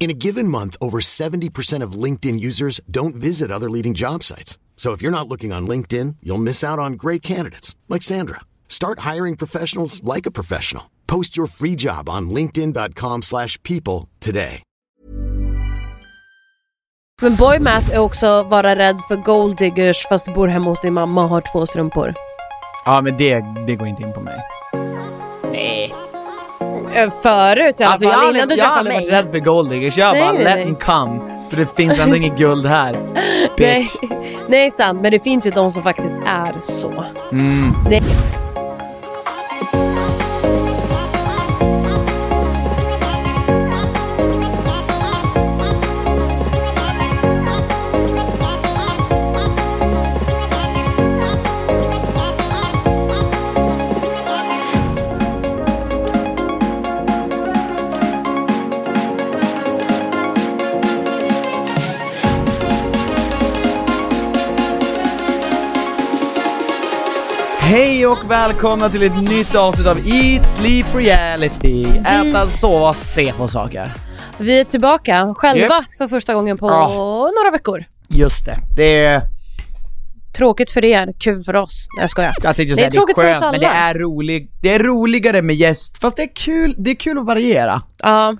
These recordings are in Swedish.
In a given month, over 70% of LinkedIn users don't visit other leading job sites. So if you're not looking on LinkedIn, you'll miss out on great candidates like Sandra. Start hiring professionals like a professional. Post your free job on linkedin.com/people slash people today. Men boy math är också vara rädd för gold diggers fast du bor hemma hos din mamma och har två strumpor. Ja men det, det går inte in på mig. Nej. Eh, Förut i alla Alltså jag fall, har innan aldrig, du jag har träffade aldrig mig. varit rädd för golddiggers, jag Nej, bara nej, let nej. them come. För det finns ändå inget guld här. Nej, Bitch. nej sant, men det finns ju de som faktiskt är så. Mm. Hej och välkomna till ett nytt avsnitt av Eat Sleep Reality. Äta, sova, se på saker. vi är tillbaka själva Japp. för första gången på Ah. några veckor. Just det. Det är, Tråkigt för er, kul för oss. Nej, jag skojar. jag tänkte Det är säga det är tråkigt för oss skönt, men det alla. är, rolig, det är roligare med gäst. Fast det är kul, det är kul att variera. Ja,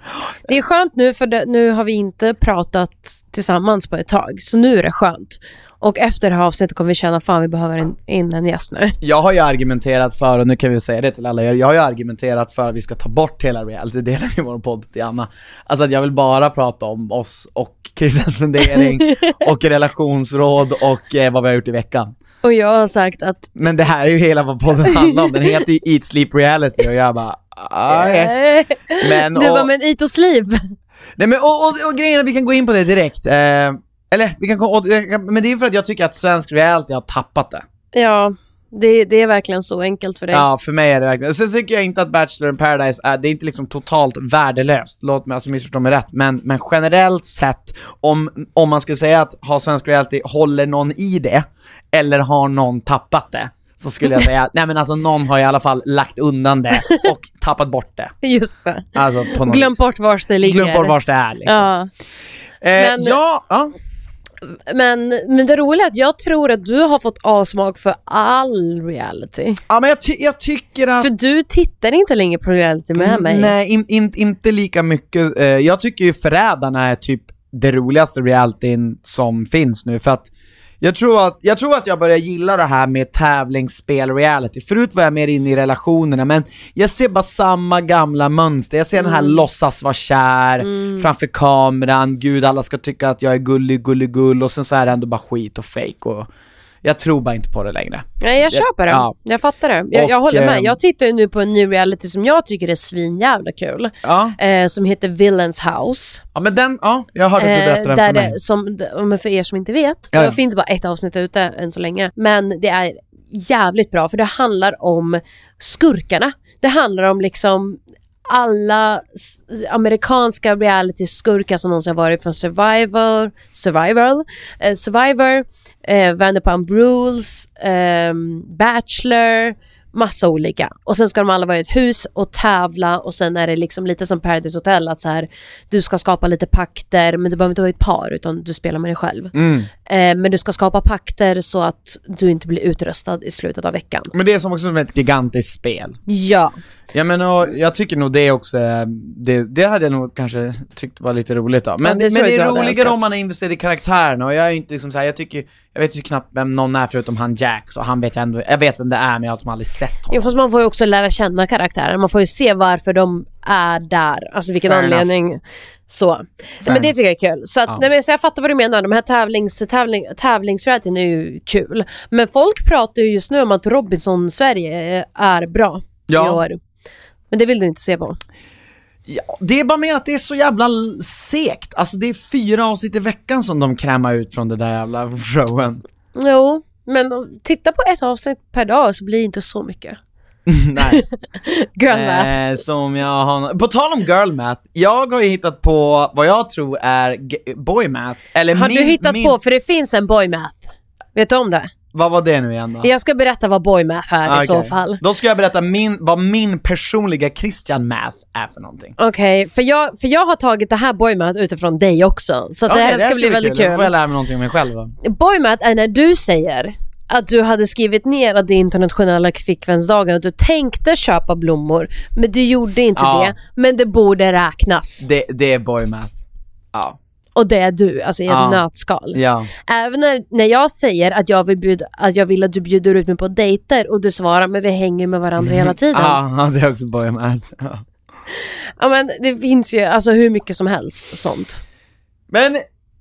det är skönt nu för det, nu har vi inte pratat tillsammans på ett tag, så nu är det skönt. Och efter det här avsnittet kommer vi känna fan vi behöver in, in en gäst nu. Jag har ju argumenterat för, och nu kan vi säga det till alla er, jag har ju argumenterat för att vi ska ta bort hela reality-delen i vår podd till Anna. Alltså att jag vill bara prata om oss och Christians fundering och relationsråd och eh, vad vi har gjort i veckan. Och jag har sagt att Men det här är ju hela vad podden handlar om, den heter ju Eat Sleep Reality och jag bara, okej. Men, du och, var men eat och sleep. nej, men, och, och, och grejen är att vi kan gå in på det direkt. Eh, eller, vi kan, men det är för att jag tycker att svensk reality har tappat det. Ja, det, det är verkligen så enkelt för dig. Ja, för mig är det verkligen. Sen tycker jag inte att Bachelor in paradise är, det är inte liksom totalt värdelöst, låt mig alltså missförstå mig rätt, men, men generellt sett, om, om man skulle säga att ha svensk reality, håller någon i det, eller har någon tappat det? Så skulle jag säga, nej men alltså någon har i alla fall lagt undan det och tappat bort det. Just det. Alltså på Glöm vis. bort vars det ligger. Glöm bort vars det är liksom. Ja. eh, men- ja, ja. Men, men det roliga är att jag tror att du har fått avsmak för all reality. ja, men jag, ty- jag tycker att... För du tittar inte längre på reality med mig. Nej, in, in, inte lika mycket. Eh, jag tycker ju Förrädarna är typ det roligaste realityn som finns nu, för att jag tror att, jag tror att jag börjar gilla det här med tävlingsspel-reality. Förut var jag mer inne i relationerna, men jag ser bara samma gamla mönster. Jag ser den här låtsas vara kär, framför kameran, gud alla ska tycka att jag är gullig, gullig, gull, och sen så är det ändå bara skit och fake och jag tror bara inte på det längre. Nej, jag köper det. Ja. Jag fattar det. Jag, Och, jag håller med. ehm, Jag tittar ju nu på en ny reality som jag tycker är svinjävla kul. Ja, Eh, som heter Villains House. ja men den, ja, jag hörde att du berättade den där för mig. det, som, men för er som inte vet, Ja, det finns bara ett avsnitt ute än så länge. Men det är jävligt bra för det handlar om skurkarna. Det handlar om liksom alla amerikanska reality-skurkar som någonsin varit från Survivor, Survivor, eh, Survivor, eh, Vanderpump Rules, ehm, Bachelor, massa olika. Och sen ska de alla vara i ett hus och tävla och sen är det liksom lite som Paradise Hotel att så här, du ska skapa lite pakter men du behöver inte vara i ett par utan du spelar med dig själv. Mm. Eh, men du ska skapa pakter så att du inte blir utröstad i slutet av veckan. Men det är som också som ett gigantiskt spel. Ja. Ja men och jag tycker nog det också, eh, det, det hade jag nog kanske tyckt var lite roligt då. Men, det tror men det är roligare om man är investerad i karaktärerna och jag är inte liksom såhär, jag tycker, jag vet ju knappt vem någon är förutom han Jax och han vet jag ändå, jag vet vem det är men jag har liksom aldrig sett Jo, honom. fast man får ju också lära känna karaktären. Man får ju se varför de är där. Alltså vilken Fair anledning. Så. Nej, men det tycker jag är kul. Så, att, Ja. nej, men, så jag fattar vad du menar. De här tävlings, tävling, tävlingsrealityn är ju kul. Men folk pratar ju just nu om att Robinson-Sverige är bra Ja. i år. Men det vill du inte se på. Ja, det är bara mer att det är så jävla segt. Alltså det är fyra avsnitt i veckan som de krämar ut från det där jävla showen. Jo, men om- titta på ett avsnitt per dag så blir det inte så mycket. Nej. Girl math. Eh, som jag har... På tal om girl math, jag har ju hittat på vad jag tror är g- boy math. Eller Har min, du hittat min... på, för det finns en boy math. Vet du om det? Vad var det nu igen då? Jag ska berätta vad boy math är Ah, i så fall. Då ska jag berätta min, vad min personliga Christian math är för någonting. Okej, för, jag, för jag har tagit det här boymat utifrån dig också. Så att det här ska bli väldigt Då kul. får jag lära mig någonting om mig själv då. Boymat är när du säger att du hade skrivit ner att det är internationella flickvänsdagen och du tänkte köpa blommor, men du gjorde inte Ja. det. Men det borde räknas. Det, det är boy math. Ja. Och det är du, alltså i ett Ja. nötskal. Ja. Även när, när jag säger att jag, vill bjuda, att jag vill att du bjuder ut mig på dejter och du svarar men vi hänger med varandra hela tiden. Ja, det är också math. Ja. Ja men det finns ju alltså hur mycket som helst sånt. Men,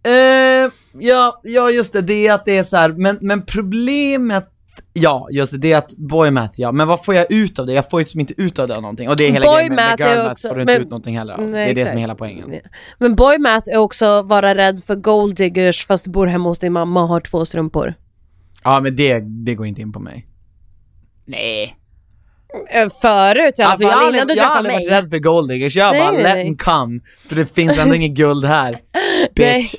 eh, ja, ja just det, det är att det är så här, men, men problemet Ja, just det, det är att boy math ja, men vad får jag ut av det? Jag får ju liksom inte ut av det någonting, och det är hela Boy grejen med, med math girl är math också- får du inte men- ut någonting heller av. Nej, Det är det som exakt. är hela poängen. Men boymath är också vara rädd för gold diggers fast du bor hemma hos din mamma och har två strumpor. Ja men det, det går inte in på mig. Nej. Eh, Förut i alla Alltså jag fall, aldrig, innan du jag har träffade aldrig mig. varit rädd för golddiggers, jag Nej, bara let them come, för det finns ändå inget guld här. Nej,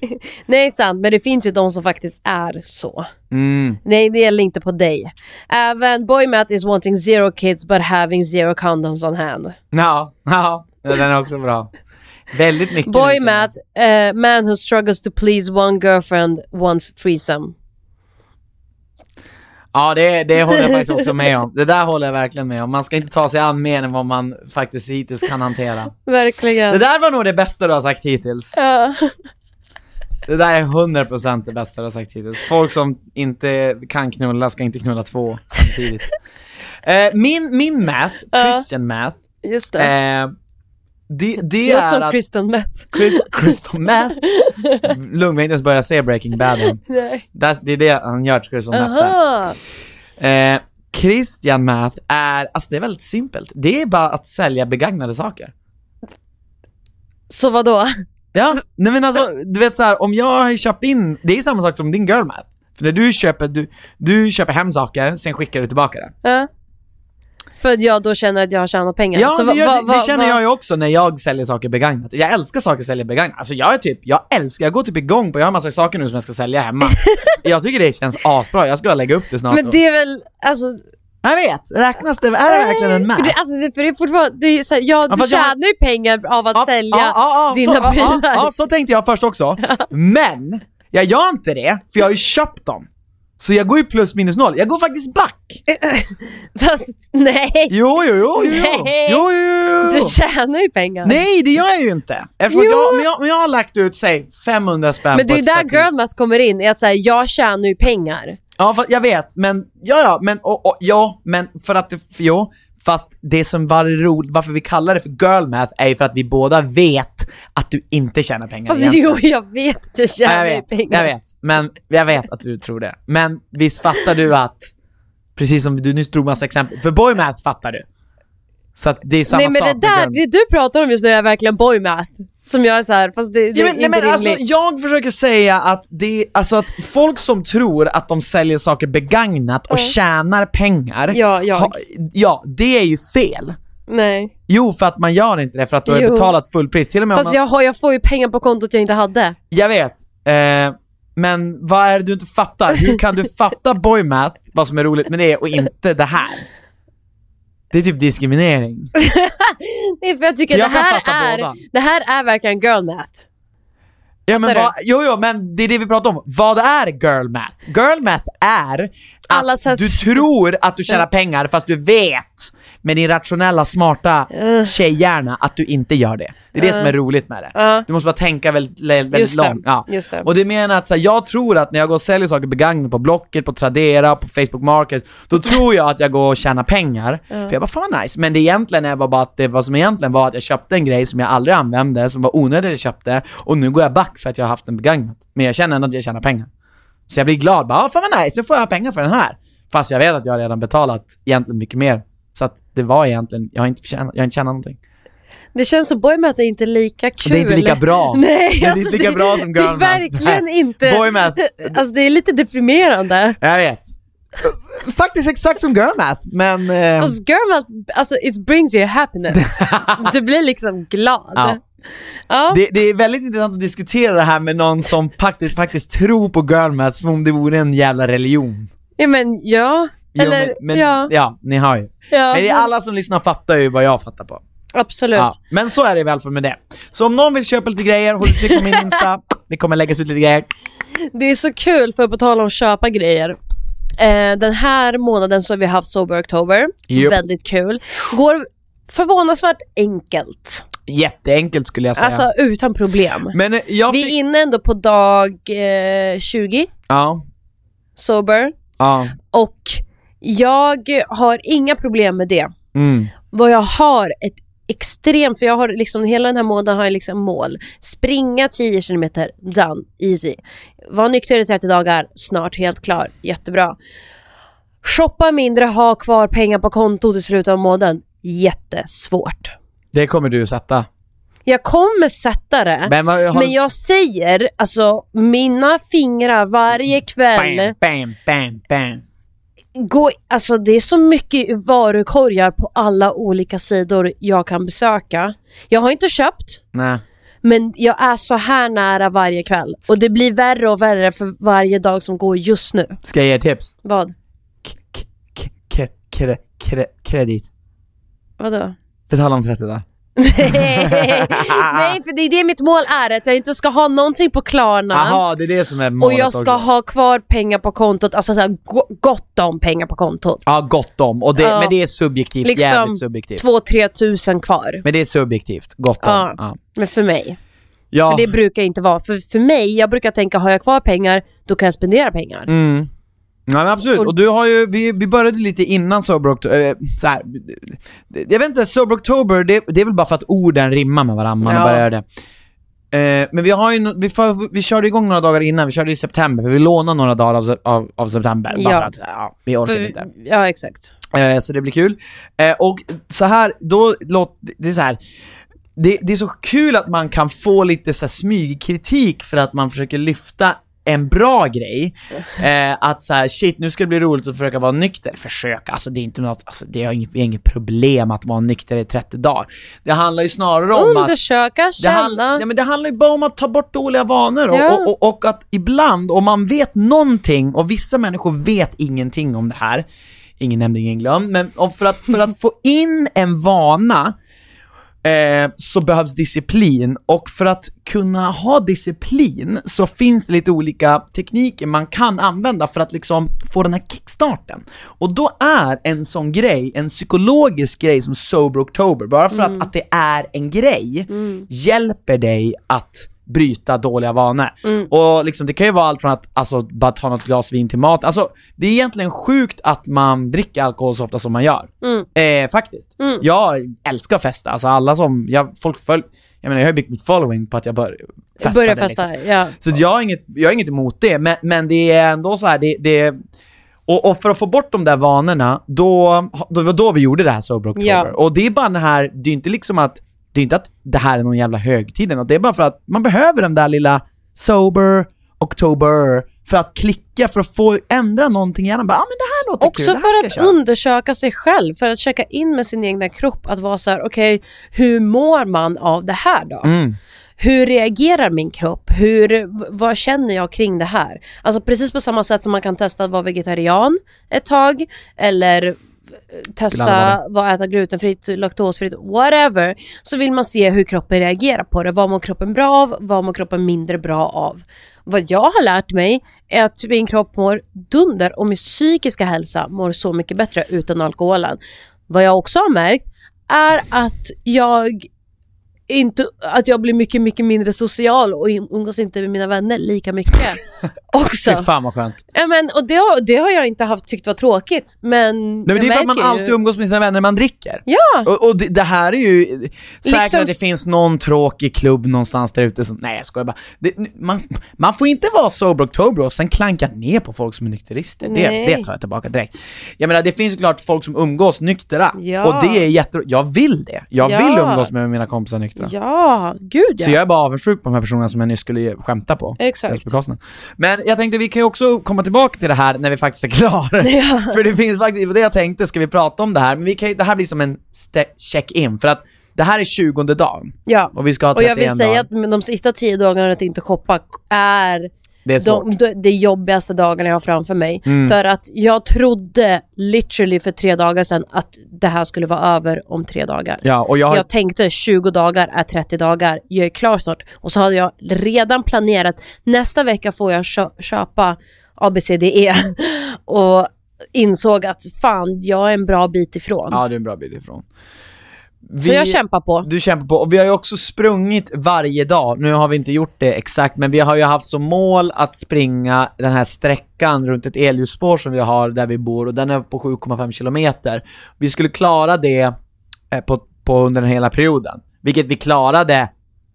nej sant, men det finns ju de som faktiskt är så. Mm. Nej, det gäller inte på dig. Även boymath is wanting zero kids but having zero condoms on hand. Ja, ja, den är också bra. Väldigt mycket. Boymath, uh, man who struggles to please one girlfriend wants threesome. Ja, det, det håller jag faktiskt också med om. Det där håller jag verkligen med om. Man ska inte ta sig an mer än vad man faktiskt hittills kan hantera. Verkligen. Det där var nog det bästa du har sagt hittills. Ja. Det där är 100% det bästa du har sagt hittills. Folk som inte kan knulla ska inte knulla två samtidigt. Eh, min, min math, Christian math, Just det. eh, det, det det är som att... Kristen meth. Chris, Crystal meth? Lugn, vi har inte ens börjat se Breaking Bad än. Nej. Det, det är det han gör till Crystal meth där. Eh, Christian Math är, alltså det är väldigt simpelt. Det är bara att sälja begagnade saker. Så vad då? Ja, nej men alltså, du vet så här, om jag har köpt in, det är samma sak som din girl math. För när du köper, du, du köper hem saker, sen skickar du tillbaka det. Ja. För att jag då känner att jag har tjänat pengar. Ja, Så det, gör, vad- det, det känner jag ju också när jag säljer saker begagnat. Jag älskar saker sälja begagnat. Alltså jag är typ, jag älskar, jag går typ igång på, jag har massa saker nu som jag ska sälja hemma. jag tycker det känns asbra, jag ska bara lägga upp det snart. Men det är väl, alltså... Jag vet, räknas det, är det verkligen en För math? det, alltså det, för det är fortfarande, det är så här, ja, Ja, du jag- tjänar ju pengar av att sälja ja, ja, dina så, ja, prylar. Ja, ja, så tänkte jag först också. Men, jag gör inte det, för jag har ju köpt dem. Så jag går ju plus minus noll. Jag går faktiskt back. Fast nej, Jo, jo, jo, jo. Nej. Jo, jo, jo. du tjänar ju pengar. Nej, det gör jag ju inte. Eftersom Jo. jag, men jag, men jag har lagt ut, säg 500 spänn Men det är där girlmath kommer in, är att säga jag tjänar ju pengar. Ja, för, jag vet, men, ja, ja, men, och, och, ja, men för att det, jo, fast det som var roligt, varför vi kallar det för girl math är ju för att vi båda vet att du inte tjänar pengar Fast egentligen. jo, jag vet att du Ja, tjänar jag ju vet, pengar. jag vet, men jag vet att du tror det. Men visst fattar du att, precis som du nyss drog massa exempel, för boy math fattar du. Så att det är samma Nej men sak det där, det du pratar om just nu är verkligen boymath. Som jag är så här, fast det, det Ja, är men, nej, inte men alltså, jag försöker säga att det, alltså att folk som tror att de säljer saker begagnat och tjänar pengar, Ja, jag. ha, ja, det är ju fel. Nej. Jo, för att man gör inte det för att du har Jo. betalat fullpris. Till och med om Fast man, jag, har, jag får ju pengar på kontot jag inte hade. jag vet, eh, men vad är det du inte fattar? Hur kan du fatta boy math, vad som är roligt med det, och inte det här? Det är typ diskriminering. Nej för jag tycker Jag det kan här, fatta är, det här är verkligen girl math. Ja men Fattar vad, jo jo men det är det vi pratar om. Vad är girl math? Girl math är Alla att sätts- du tror att du tjänar pengar fast du vet med din rationella, smarta tjejhjärna att du inte gör det. Det är det som är roligt med det. Ja. Du måste bara tänka väldigt, väldigt Just det, långt. Ja. just det. Och det menar att så här, jag tror att när jag går och säljer saker begagnat på Blocket, på Tradera, på Facebook Market, då tror jag att jag går och tjänar pengar. För jag bara, fan nice. Men det egentligen var bara att det vad som egentligen var att jag köpte en grej som jag aldrig använde, som var onödigt att jag köpte, och nu går jag back för att jag har haft den begagnat. Men jag känner ändå att jag tjänar pengar. Så jag blir glad, bara, ah, fan vad nice, nu får jag pengar för den här. Fast jag vet att jag redan betalat egentligen mycket mer. Så att det var egentligen, jag har inte, förtjänat, jag har inte tjänat någonting. Det känns som Boymath är inte lika kul. Det är inte lika bra. Nej, det är alltså inte lika bra som Det är verkligen inte... Boymath. Alltså det är lite deprimerande. Jag vet. Faktiskt exakt som girlmath, men... Eh, Alltså Girlmath, alltså it brings you happiness. du blir liksom glad. Ja. Ja. det, det är väldigt intressant att diskutera det här med någon som faktiskt, faktiskt tror på girlmath som om det vore en jävla religion. ja men ja. Jo, Eller men, men, ja. ja, ni har ju. ja. Men det är alla som lyssnar fattar ju vad jag fattar på. Absolut. Ja, men så är det i alla fall med det. Så om någon vill köpa lite grejer, håll utkik på min Insta. Det kommer läggas ut lite grejer. Det är så kul, för på tal om att köpa grejer. Eh, den här månaden så har vi haft Sober October. Japp. Väldigt kul. Går förvånansvärt enkelt. Jätteenkelt skulle jag säga. Alltså utan problem. men eh, jag Vi är inne ändå på dag eh, 20, Ja, Sober. ja. Och jag har inga problem med det. Mm. Vad jag har ett extremt, för jag har liksom hela den här månaden har jag liksom mål. Springa 10 km, done, easy. Var nykter i 30 dagar, snart helt klar, jättebra. Shoppa mindre, ha kvar pengar på kontot i slutet av månaden, jättesvårt. Det kommer du sätta. Jag kommer sätta det, men, Men, har... jag säger, alltså mina fingrar varje kväll Bam, bam, bam, bam. Gå, alltså det är så mycket varukorgar på alla olika sidor jag kan besöka. Jag har inte köpt, Nej. men jag är så här nära varje kväll. Och det blir värre och värre för varje dag som går just nu. Ska jag ge er tips? Vad? K- k- k- k- kre- kre- kredit. Vadå? Betala om 30 dagar. Nej, för det är det mitt mål är, att jag inte ska ha någonting på Klarna. Jaha, det är det som är och målet jag ska också. ha kvar pengar på kontot, alltså så här, go- gott om pengar på kontot. Ja, gott om. Och det, Ja. Men det är subjektivt, Liksom jävligt subjektivt. Två, tre tusen kvar. Men det är subjektivt, gott om. Ja. Ja. Men för mig. Ja. För det brukar inte vara. För, för mig, jag brukar tänka, har jag kvar pengar, då kan jag spendera pengar. Mm. Ja men absolut, Och- du har ju, vi, vi började lite innan Sober October, äh, så här, jag vet inte, Sober October, det, det är väl bara för att orden rimmar med varandra, man Ja. börjar det. Eh, men vi har ju, vi, får, vi körde igång några dagar innan, vi körde i september, för vi lånade några dagar av, av, av september, bara Ja. för att ja, vi orkar För, inte. ja, exakt. Eh, så det blir kul. Eh, och så här, då låt, det är så här. Det, det är så kul att man kan få lite så här smygkritik för att man försöker lyfta en bra grej. Eh, att så här, shit nu ska det bli roligt att försöka vara nykter. Försöka, alltså det är inte något, alltså det är inget, det inget problem att vara nykter i 30 dagar. Det handlar ju snarare om att Undersöka, det, känna. handl- ja, men det handlar ju bara om att ta bort dåliga vanor och, Ja. och, och, och att ibland, om man vet någonting, och vissa människor vet ingenting om det här, ingen nämnd, ingen glömd, men för, att, för att få in en vana eh, så behövs disciplin. Och för att kunna ha disciplin så finns det lite olika tekniker man kan använda för att liksom få den här kickstarten. Och då är en sån grej, en psykologisk grej som Sober October, bara för att, att det är en grej, hjälper dig att bryta dåliga vanor. Och liksom, det kan ju vara allt från att alltså, bara ta något glas vin till mat, alltså det är egentligen sjukt att man dricker alkohol så ofta som man gör. Mm. Eh, faktiskt. Jag älskar att festa, alltså alla som, jag, folk följ, jag menar jag har byggt mitt following på att jag bör, festade, Börja festa, Liksom. ja. Så jag, har inget, jag har inget emot det, men, men det är ändå så här, det, det och, och för att få bort de där vanorna, då, då var då vi gjorde det här Sober October. Ja. Och det är bara det här, det är inte liksom att, det är inte att det här är någon jävla högtid något, det är bara för att man behöver den där lilla Sober October för att klicka, för att få ändra någonting i hjärnan. Bara, ah, men det här låter Också kul, för att köra. undersöka sig själv, för att checka in med sin egna kropp, att vara så här: okej, hur mår man av det här då? Mm. Hur reagerar min kropp? Hur, vad känner jag kring det här? Alltså precis på samma sätt som man kan testa att vara vegetarian ett tag, eller testa vad äta glutenfritt, laktosfritt, whatever. Så vill man se hur kroppen reagerar på det. Vad mår kroppen bra av? Vad mår kroppen mindre bra av? Vad jag har lärt mig är att min kropp mår dunder och min psykiska hälsa mår så mycket bättre utan alkoholen. vad jag också har märkt är att jag inte, att jag blir mycket, mycket mindre social och umgås inte med mina vänner lika mycket också. Fy fan vad skönt. Ja, men, och det, har- det har jag inte haft tyckt var tråkigt, men Nej, men det är för att man ju- alltid umgås med sina vänner när man dricker. Ja, Och, och det, det här är ju, säkert Liksom att det finns någon tråkig klubb någonstans där ute som, nej jag skojar bara. Det, man, man får inte vara sober oktober och sen klanka ner på folk som är nykterister. Det, Nej. det tar jag tillbaka direkt. Jag menar det finns ju klart folk som umgås nyktra, Ja. och det är jätte, jag vill det. Jag Ja. vill umgås med mina kompisar nyktra. Ja, gud ja. Så jag är bara avundsjuk på de här personerna som jag nyss skulle skämta på. Exakt. Men jag tänkte vi kan ju också komma tillbaka till det här när vi faktiskt är klara. för det finns faktiskt, det jag tänkte, ska vi prata om det här? Men vi kan, det här blir som en check-in, för att det här är 20 dagen. ja. Och vi ska ha Och 31 jag vill säga dagar. att de sista tio dagarna att inte shoppa är Det är svårt. de, de, de jobbigaste dagarna jag har framför mig. Mm. För att jag trodde literally för tre dagar sedan att det här skulle vara över om tre dagar. Ja, och jag har, Jag tänkte 20 dagar är 30 dagar, jag är klar snart. Och så hade jag redan planerat, nästa vecka får jag kö- köpa ABCDE och insåg att fan, jag är en bra bit ifrån. ja, det är en bra bit ifrån. Vi, så jag kämpar på. Du kämpar på, och vi har ju också sprungit varje dag. Nu har vi inte gjort det exakt, men vi har ju haft som mål att springa den här sträckan runt ett elljusspår som vi har där vi bor, och den är på 7,5 kilometer. Vi skulle klara det eh, på, på under den hela perioden, vilket vi klarade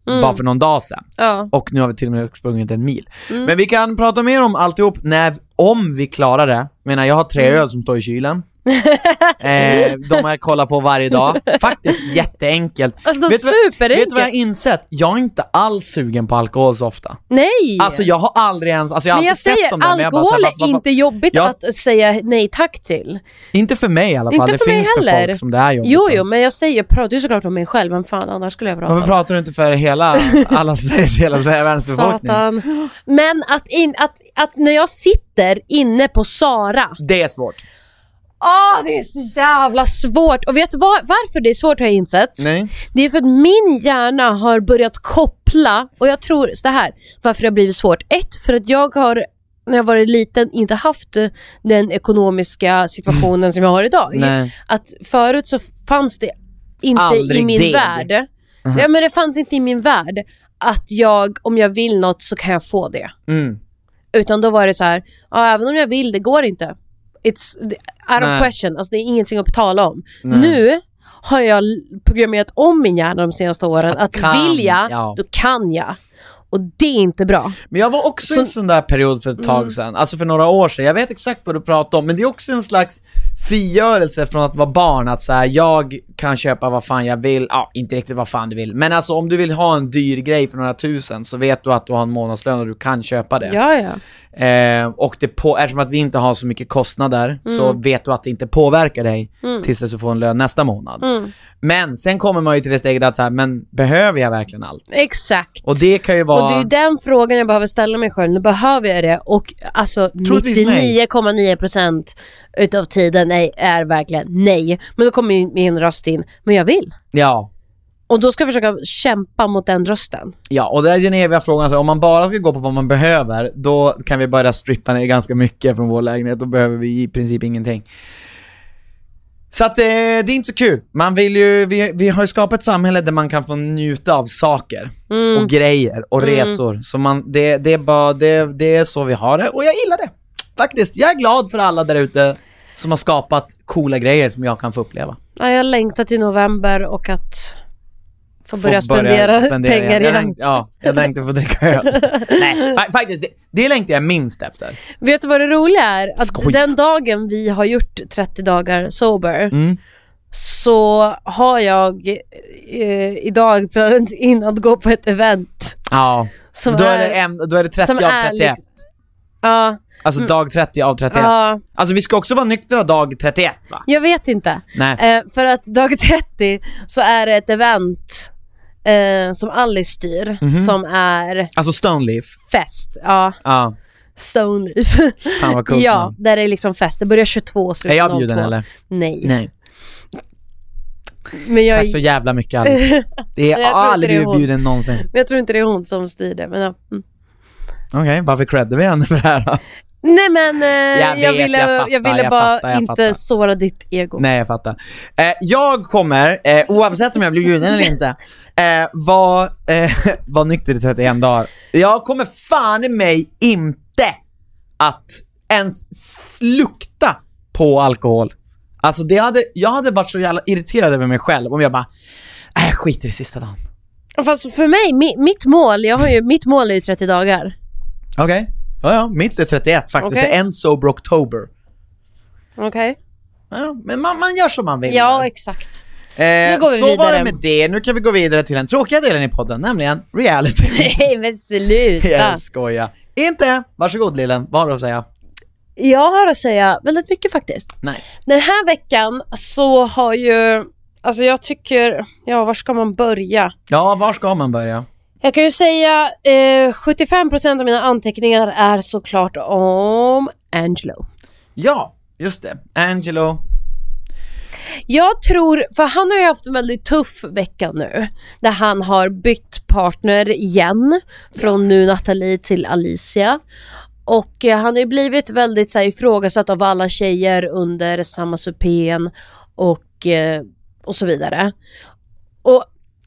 bara för någon dag sedan. Ja. Och nu har vi till och med sprungit en mil. Men vi kan prata mer om alltihop när, om vi klarar det. Jag menar, jag har tre öl som står i kylen. eh, de har jag kollat på varje dag. Faktiskt jätteenkelt. Alltså vet, superenkelt. vet du vad jag har insett? Jag är inte alls sugen på alkohol så ofta. Nej! Alltså jag har aldrig ens, alltså jag har men jag säger, dem där, men jag bara alkohol här, är inte jobbigt Ja. att säga nej tack till. Inte för mig i alla fall, Inte det för mig finns för heller. folk som det är jobbigt Jo, för. jo, men jag säger, jag pratar ju såklart om mig själv, vem fan annars skulle jag prata Varför om? pratar du inte för hela, alla Sveriges, hela världens befolkning? Satan. Men att, in, att, att när jag sitter inne på Sara, Det är svårt. Åh det är så jävla svårt. Och vet du vad, varför det är svårt har jag insett? Nej. Det är för att min hjärna har börjat koppla, och jag tror så här, varför det har blivit svårt. Ett, för att jag har när jag varit liten inte haft eh, den ekonomiska situationen som jag har idag. Nej. Att förut så fanns det inte Aldrig i min det. värld. Ja men det fanns inte i min värld att jag, om jag vill något så kan jag få det. Mm. Utan då var det så här, ja även om jag vill, det går inte. It's out Nej. of question, alltså det är ingenting att tala om. Nu har jag programmerat om min hjärna de senaste åren, att, kan, vill jag, ja. då kan jag. Och det är inte bra. Men jag var också i Så- en sån där period för ett tag sedan, alltså för några år sedan, jag vet exakt vad du pratar om, men det är också en slags frigörelse från att vara barn, att säga jag kan köpa vad fan jag vill, ja inte riktigt vad fan du vill, men alltså om du vill ha en dyr grej för några tusen så vet du att du har en månadslön och du kan köpa det. Ja, ja. Eh, och det på, eftersom att vi inte har så mycket kostnader så Mm. vet du att det inte påverkar dig tills du får en lön nästa månad. Mm. Men sen kommer man ju till det steget att så här, men behöver jag verkligen allt? Exakt. Och det kan ju vara... Och det är ju den frågan jag behöver ställa mig själv. Nu behöver jag det och alltså Troligtvis nej. 99,9% utav tiden är, är verkligen nej. Men då kommer ju min röst in, men jag vill. Ja, Och då ska jag försöka kämpa mot den rösten. Ja, och där är den eviga frågan, så om man bara ska gå på vad man behöver, då kan vi börja strippa ner ganska mycket från vår lägenhet, då behöver vi i princip ingenting. Så att eh, det är inte så kul. Man vill ju, vi, vi har ju skapat ett samhälle där man kan få njuta av saker och grejer och resor. Så man, det, det, är bara, det, det är så vi har det och jag gillar det. Faktiskt, jag är glad för alla där ute som har skapat coola grejer som jag kan få uppleva. Ja, jag längtar till november och att få Få börja spendera, pengar Jag igen. längtar, ja, jag längtar få dricka öl. Nej, fa- faktiskt, det, det längtar jag minst efter. Vet du vad det roliga är? Att Skoja. den dagen vi har gjort 30 dagar sober Mm. så har jag eh, idag planerat in att gå på ett event. Ja, Som då är, är, det en, då är det 30 som av är 31. Ja, Alltså dag 30 av 31. ja, Alltså vi ska också vara nyktra dag 31 va? jag vet inte. Nej. Eh, för att dag 30 så är det ett event eh, som Alice styr, Mhm. som är Alltså Stoneleaf. fest. Ja, Ja, Stone fan vad coolt Ja, namn. där det är liksom fest. Det börjar 22 och Är slutar jag 02. bjuden eller? Nej. Nej. Men jag, Tack så jävla mycket Alice. Det är, Jag jag aldrig det är hon. bjuden någonsin. men jag tror inte det är hon som styr det. Men ja. mm. Okej, varför creddar vi henne för det här då? Nej men eh, Jag jag, vet, ville, jag jag fattar, ville jag bara fattar, jag inte fattar. såra ditt ego. Nej, jag fattar. Eh, jag kommer, eh, oavsett om jag blir bjuden eller inte, eh, vara eh, var nykter i 31 dagar. Jag kommer fan i mig inte att ens lukta på alkohol. Alltså det hade, jag hade varit så jävla irriterad över mig själv om jag bara, äh, jag skiter i sista dagen. Fast för mig, mi, mitt mål, jag har ju, mitt mål är ju 30 dagar. Okej, ja, ja, mitt är 31 faktiskt, är en sober oktober. Okej? Ja, men man, man gör som man vill. Ja, exakt. Eh, Nu går vi så var vidare. det med det, nu kan vi gå vidare till den tråkiga delen i podden, nämligen reality. Nej men sluta. Jag skojar. Inte! Varsågod lillen, vad har du att säga? Jag har att säga väldigt mycket faktiskt. Nice. Den här veckan så har ju, alltså jag tycker, ja var ska man börja? Ja, var ska man börja? Jag kan ju säga eh, 75% av mina anteckningar är såklart om Angelo. Ja, just det. Angelo. Jag tror, för han har ju haft en väldigt tuff vecka nu. Där han har bytt partner igen. Från nu Nathalie till Alicia. Och eh, han har ju blivit väldigt så här, ifrågasatt av alla tjejer under samma supén och, eh, och så vidare. Och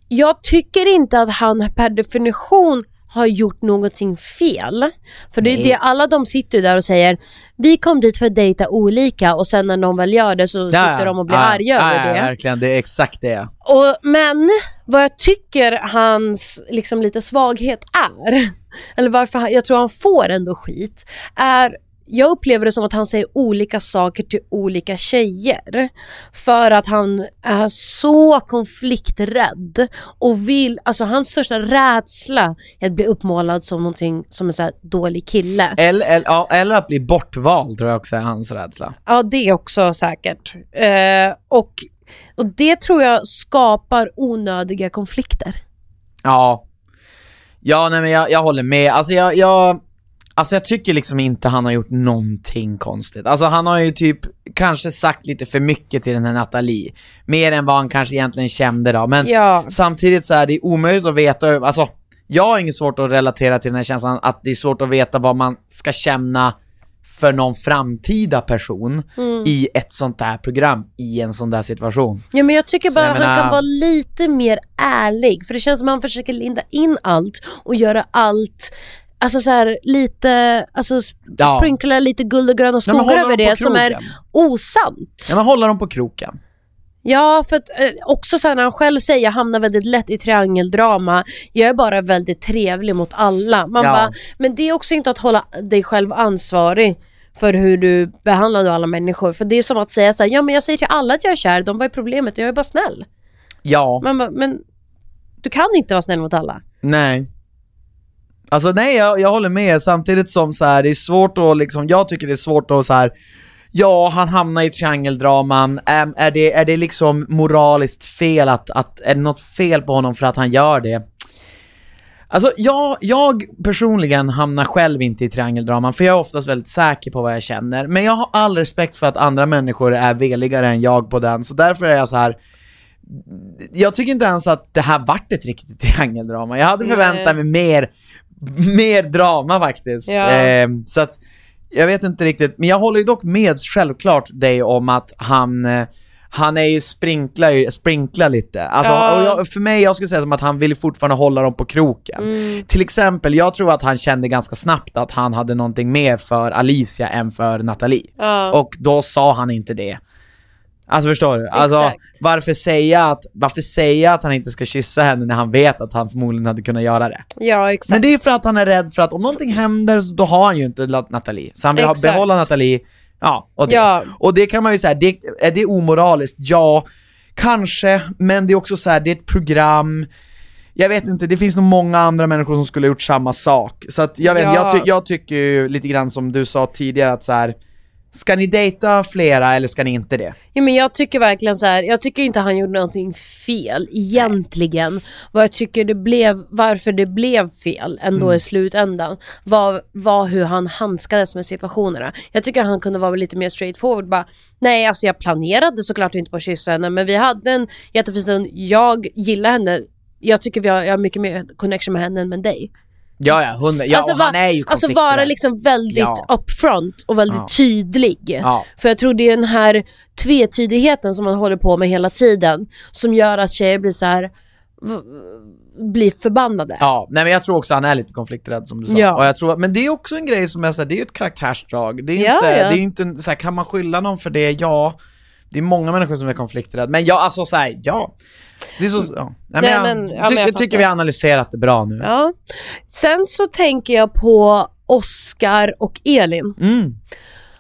jag tycker inte att han per definition har gjort någonting fel. För det är det, alla de sitter där och säger vi kom dit för att dejta olika och sen när någon väl gör det så sitter de och blir ja, arga ja, över ja, det. verkligen. Det är exakt det. Och, men vad jag tycker hans liksom lite svaghet är, eller varför han, jag tror han får ändå skit, är jag upplever det som att han säger olika saker till olika tjejer. För att han är så konflikträdd och vill, alltså hans största rädsla är att bli uppmålad som någonting som en så här dålig kille. Eller, eller, ja, eller att bli bortvald tror jag också är hans rädsla. Ja, det också säkert. Eh, och, och det tror jag skapar onödiga konflikter. Ja. Ja, nej men jag, jag håller med. Alltså jag, jag, alltså jag tycker liksom inte han har gjort någonting konstigt. Alltså han har ju typ kanske sagt lite för mycket till den här Nathalie. Mer än vad han kanske egentligen kände då. Men Ja. samtidigt så är det omöjligt att veta, alltså jag har inget svårt att relatera till den här känslan att det är svårt att veta vad man ska känna för någon framtida person Mm. i ett sånt där program, i en sån där situation. Ja men jag tycker bara jag att menar- han kan vara lite mer ärlig. För det känns som att han försöker linda in allt och göra allt Alltså så här, lite, alltså Ja. sprinkla lite guld och gröna skogar håller över det som är osant. Ja men hålla dem på kroken. Ja, för att eh, också så här, när han själv säger jag hamnar väldigt lätt i triangeldrama. Jag är bara väldigt trevlig mot alla. Man Ja. bara, men det är också inte att hålla dig själv ansvarig för hur du behandlar alla människor. För det är som att säga så här, ja men jag säger till alla att jag är kär, de var är problemet, jag är bara snäll. Ja. Man bara, men du kan inte vara snäll mot alla. Nej. Alltså nej, jag, jag håller med, samtidigt som så här, det är svårt att liksom, jag tycker det är svårt att så här. Ja, han hamnar i triangeldraman, Äm, är, det, är det liksom moraliskt fel att, att, är det något fel på honom för att han gör det? Alltså jag, jag personligen hamnar själv inte i triangeldraman, för jag är oftast väldigt säker på vad jag känner, men jag har all respekt för att andra människor är veligare än jag på den, så därför är jag så här. Jag tycker inte ens att det här vart ett riktigt triangeldrama, jag hade förväntat mig mer, mer drama faktiskt. Ja. Ehm, så att, jag vet inte riktigt, men jag håller ju dock med självklart dig om att han, eh, han är ju sprinkla, ju- sprinkla lite. Alltså, Ja. jag, för mig, jag skulle säga som att han vill fortfarande hålla dem på kroken. Mm. Till exempel, jag tror att han kände ganska snabbt att han hade någonting mer för Alicia än för Nathalie. Ja. Och då sa han inte det. Alltså förstår du? Alltså, Exakt. varför säga, att, varför säga att han inte ska kyssa henne när han vet att han förmodligen hade kunnat göra det? Ja, exakt. Men det är för att han är rädd för att om någonting händer, då har han ju inte Nathalie. Så han vill Exakt. behålla Nathalie, ja, och det. Ja. Och det kan man ju säga, det, är det omoraliskt? Ja, kanske, men det är också så här, det är ett program, jag vet inte, det finns nog många andra människor som skulle ha gjort samma sak. Så att jag vet Ja. jag, ty, jag tycker ju lite grann som du sa tidigare att så här. Ska ni dejta flera eller ska ni inte det? Ja, men jag tycker verkligen så här, jag tycker inte han gjorde någonting fel egentligen. Vad jag tycker det blev, varför det blev fel ändå Mm. i slutändan var, var hur han handskades med situationerna. Jag tycker han kunde vara lite mer straightforward bara, nej alltså jag planerade såklart inte på att kyssa henne men vi hade en jättefin stund, jag gillar henne, jag tycker vi har, jag har mycket mer connection med henne än med dig. Ja, ja, hon, ja och va- han är ju alltså vara liksom väldigt Ja. upfront och väldigt Ja. tydlig. Ja. För jag tror det är den här tvetydigheten som man håller på med hela tiden som gör att tjejer blir så här blir förbannade. Ja, nej men jag tror också han är lite konflikträdd som du sa. Ja. Och jag tror, men det är också en grej som är så här, det är ju ett karaktärsdrag. Det är inte, det är inte så här, kan man skylla någon för det? Ja. Det är många människor som är konflikträdda. Men ja, alltså så här, ja. Det är så, ja. Nej, men Nej, jag, men- ja, ty- men jag jag tycker vi har analyserat det bra nu. Ja. Sen så tänker jag på Oscar och Elin. Mm.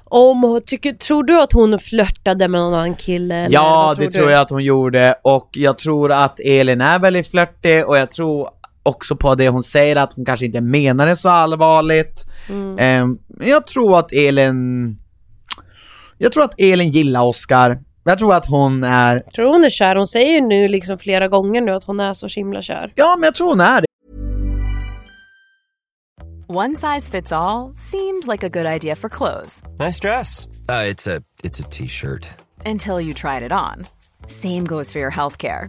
Om, tycker, tror du att hon flörtade med någon annan kille? Ja, vad det du? tror jag att hon gjorde och jag tror att Elin är väldigt flörtig och jag tror också på det hon säger att hon kanske inte menar det så allvarligt. Mm. Men jag tror att Elin... Jag tror att Elin gillar Oscar. Jag tror att hon är... Tror hon är kär? Hon säger ju nu liksom flera gånger nu att hon är så himla kär. Ja, men jag tror hon är det. One size fits all seemed like a good idea for clothes Nice dress. Uh, it's a it's a t-shirt. until you tried it on. Same goes for your healthcare.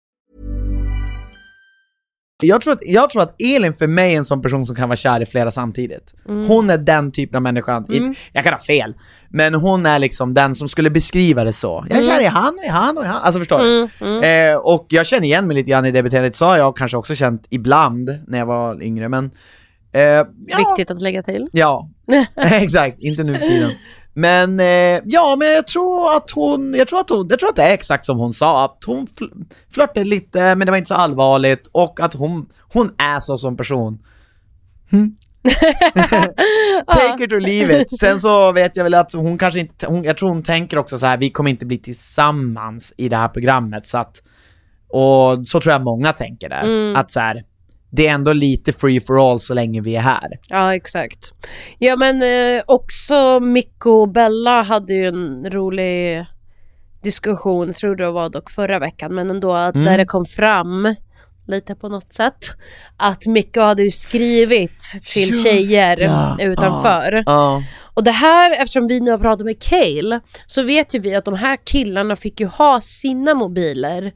Jag tror, att, jag tror att Elin för mig är en sån person som kan vara kär i flera samtidigt. Hon är den typen av människan. I- Jag kan ha fel, men hon är liksom den som skulle beskriva det så. Jag är kär i han i han och i han. Alltså förstår du? Eh, och jag känner igen mig lite grann i det beteendet, så har jag kanske också känt ibland när jag var yngre, men... Eh, ja, Viktigt att lägga till. Ja, exakt. Inte nu för tiden. Men eh, ja, men jag tror att hon, jag tror att hon, jag tror att det är exakt som hon sa, att hon fl- flörtade lite, men det var inte så allvarligt och att hon, hon är så som person. Hm? Take it or leave it. Sen så vet jag väl att hon kanske inte, hon, jag tror hon tänker också så här: vi kommer inte bli tillsammans i det här programmet så att, och så tror jag många tänker det. Att så här, det är ändå lite free for all så länge vi är här. Ja, exakt. Ja, men eh, också Mikko och Bella hade ju en rolig diskussion, tror det var dock förra veckan, men ändå att Mm. där det kom fram lite på något sätt att Mikko hade ju skrivit till Just tjejer ja. utanför. Ja. Och det här, eftersom vi nu har pratat med Cale, så vet ju vi att de här killarna fick ju ha sina mobiler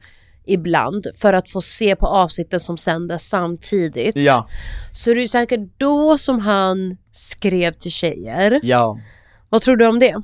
ibland för att få se på avsnitten som sändes samtidigt. Ja. Så det är säkert då som han skrev till tjejer. Ja. Vad tror du om det?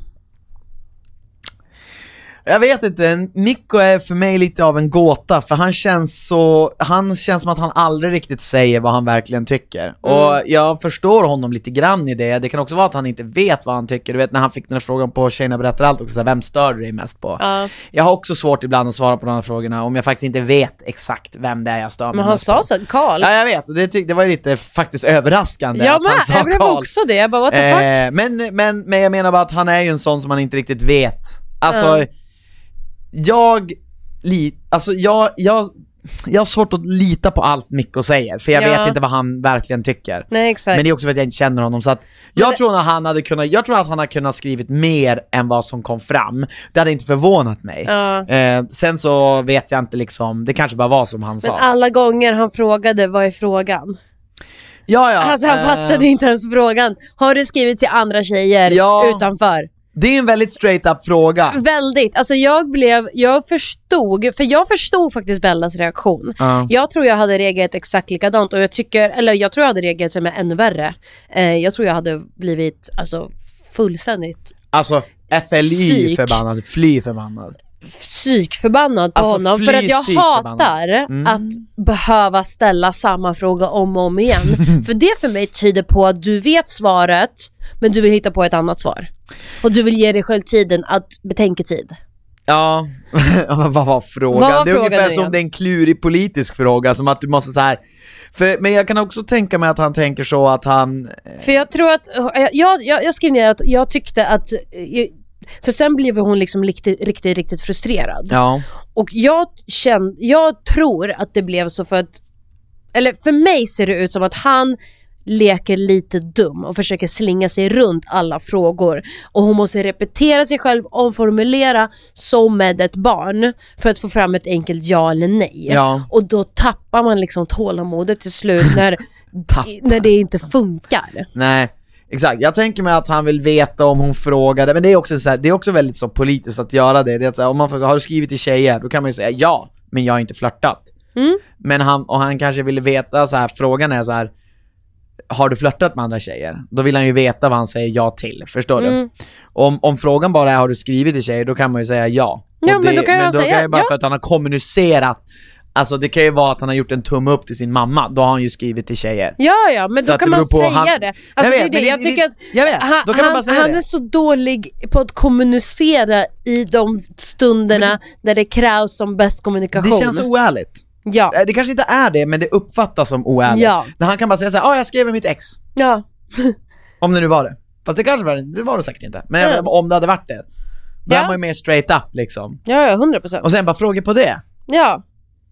Jag vet inte, Nico är för mig lite av en gåta, för han känns så, han känns som att han aldrig riktigt säger vad han verkligen tycker. Och jag förstår honom lite grann i det, det kan också vara att han inte vet vad han tycker, du vet när han fick den här frågan på Tjejerna berättar allt också, så här, vem stör du dig mest på? Ja. Jag har också svårt ibland att svara på de här frågorna om jag faktiskt inte vet exakt vem det är jag stör mig Men han sa så, Karl. Ja jag vet, det, tyck, det var lite faktiskt överraskande jag att han med, sa jag blev Karl. också det. Jag bara what the fuck? Eh, men, men, men jag menar bara att han är ju en sån som man inte riktigt vet. Alltså, Ja. Jag, li, alltså jag, jag, jag har svårt att lita på allt Mikko säger, för jag Ja. vet inte vad han verkligen tycker. Nej exakt. Men det är också för att jag inte känner honom, så att jag det- tror att han hade kunnat, jag tror att han hade kunnat skrivit mer än vad som kom fram. Det hade inte förvånat mig. Ja. Eh, sen så vet jag inte liksom, det kanske bara var som han Men sa. alla gånger han frågade, vad är frågan? ja, ja, Alltså han eh, fattade inte ens frågan. Har du skrivit till andra tjejer Ja. utanför? Det är en väldigt straight up fråga. Väldigt. Alltså jag blev, jag förstod, för jag förstod faktiskt Bellas reaktion. Ja. Jag tror jag hade reagerat exakt likadant och jag tycker, eller jag tror jag hade reagerat som ännu värre. Eh, jag tror jag hade blivit alltså fullständigt Alltså, FLY Psyk. förbannad, fly förbannad. Psykförbannad på Alltså, honom för att jag hatar Mm. att behöva ställa samma fråga om och om igen. för det för mig tyder på att du vet svaret men du vill hitta på ett annat svar. Och du vill ge dig själv tiden att betänketid. Ja, vad var frågan? Vad var det är frågan ungefär som det är en klurig politisk fråga, som att du måste så här. För, men jag kan också tänka mig att han tänker så att han... För jag tror att, jag, jag, jag skrev ner att jag tyckte att, för sen blev hon liksom riktigt, riktigt, riktigt frustrerad. Ja. Och jag kände, jag tror att det blev så för att, eller för mig ser det ut som att han leker lite dum och försöker slinga sig runt alla frågor. Och hon måste repetera sig själv, omformulera som med ett barn för att få fram ett enkelt ja eller nej. Ja. Och då tappar man liksom tålamodet till slut när, när det inte funkar. Nej, exakt. Jag tänker mig att han vill veta om hon frågade, men det är också så här, det är också väldigt så politiskt att göra det. det är att så här, om man får, har du skrivit till tjejer, då kan man ju säga ja, men jag har inte flörtat. Mm. Men han, och han kanske vill veta så här, frågan är så här. Har du flörtat med andra tjejer? Då vill han ju veta vad han säger ja till, förstår Mm. du? Om, om frågan bara är har du skrivit till tjejer, då kan man ju säga ja. Ja, Och men då kan men han då säga kan ju bara ja. för att han har kommunicerat Alltså det kan ju vara att han har gjort en tumme upp till sin mamma, då har han ju skrivit till tjejer. Ja, ja, men Så då kan det man säga han- det. Alltså, Jag det vet, det. men Jag det- tycker att jag vet, han, då kan man han, bara säga han det. är så dålig på att kommunicera i de stunderna där det krävs som bäst kommunikation. Det känns oärligt. Ja. Eh, Det kanske inte är det, men det uppfattas som oärligt. Ja. När han kan bara säga såhär, ja ah, jag skrev med mitt ex. Ja. Om det nu var det. Fast det kanske var det, det var det säkert inte. Men Mm. om det hade varit det. Då Ja. är man ju mer straight up liksom. Ja, ja, 100 procent. Och sen bara frågor på det. Ja.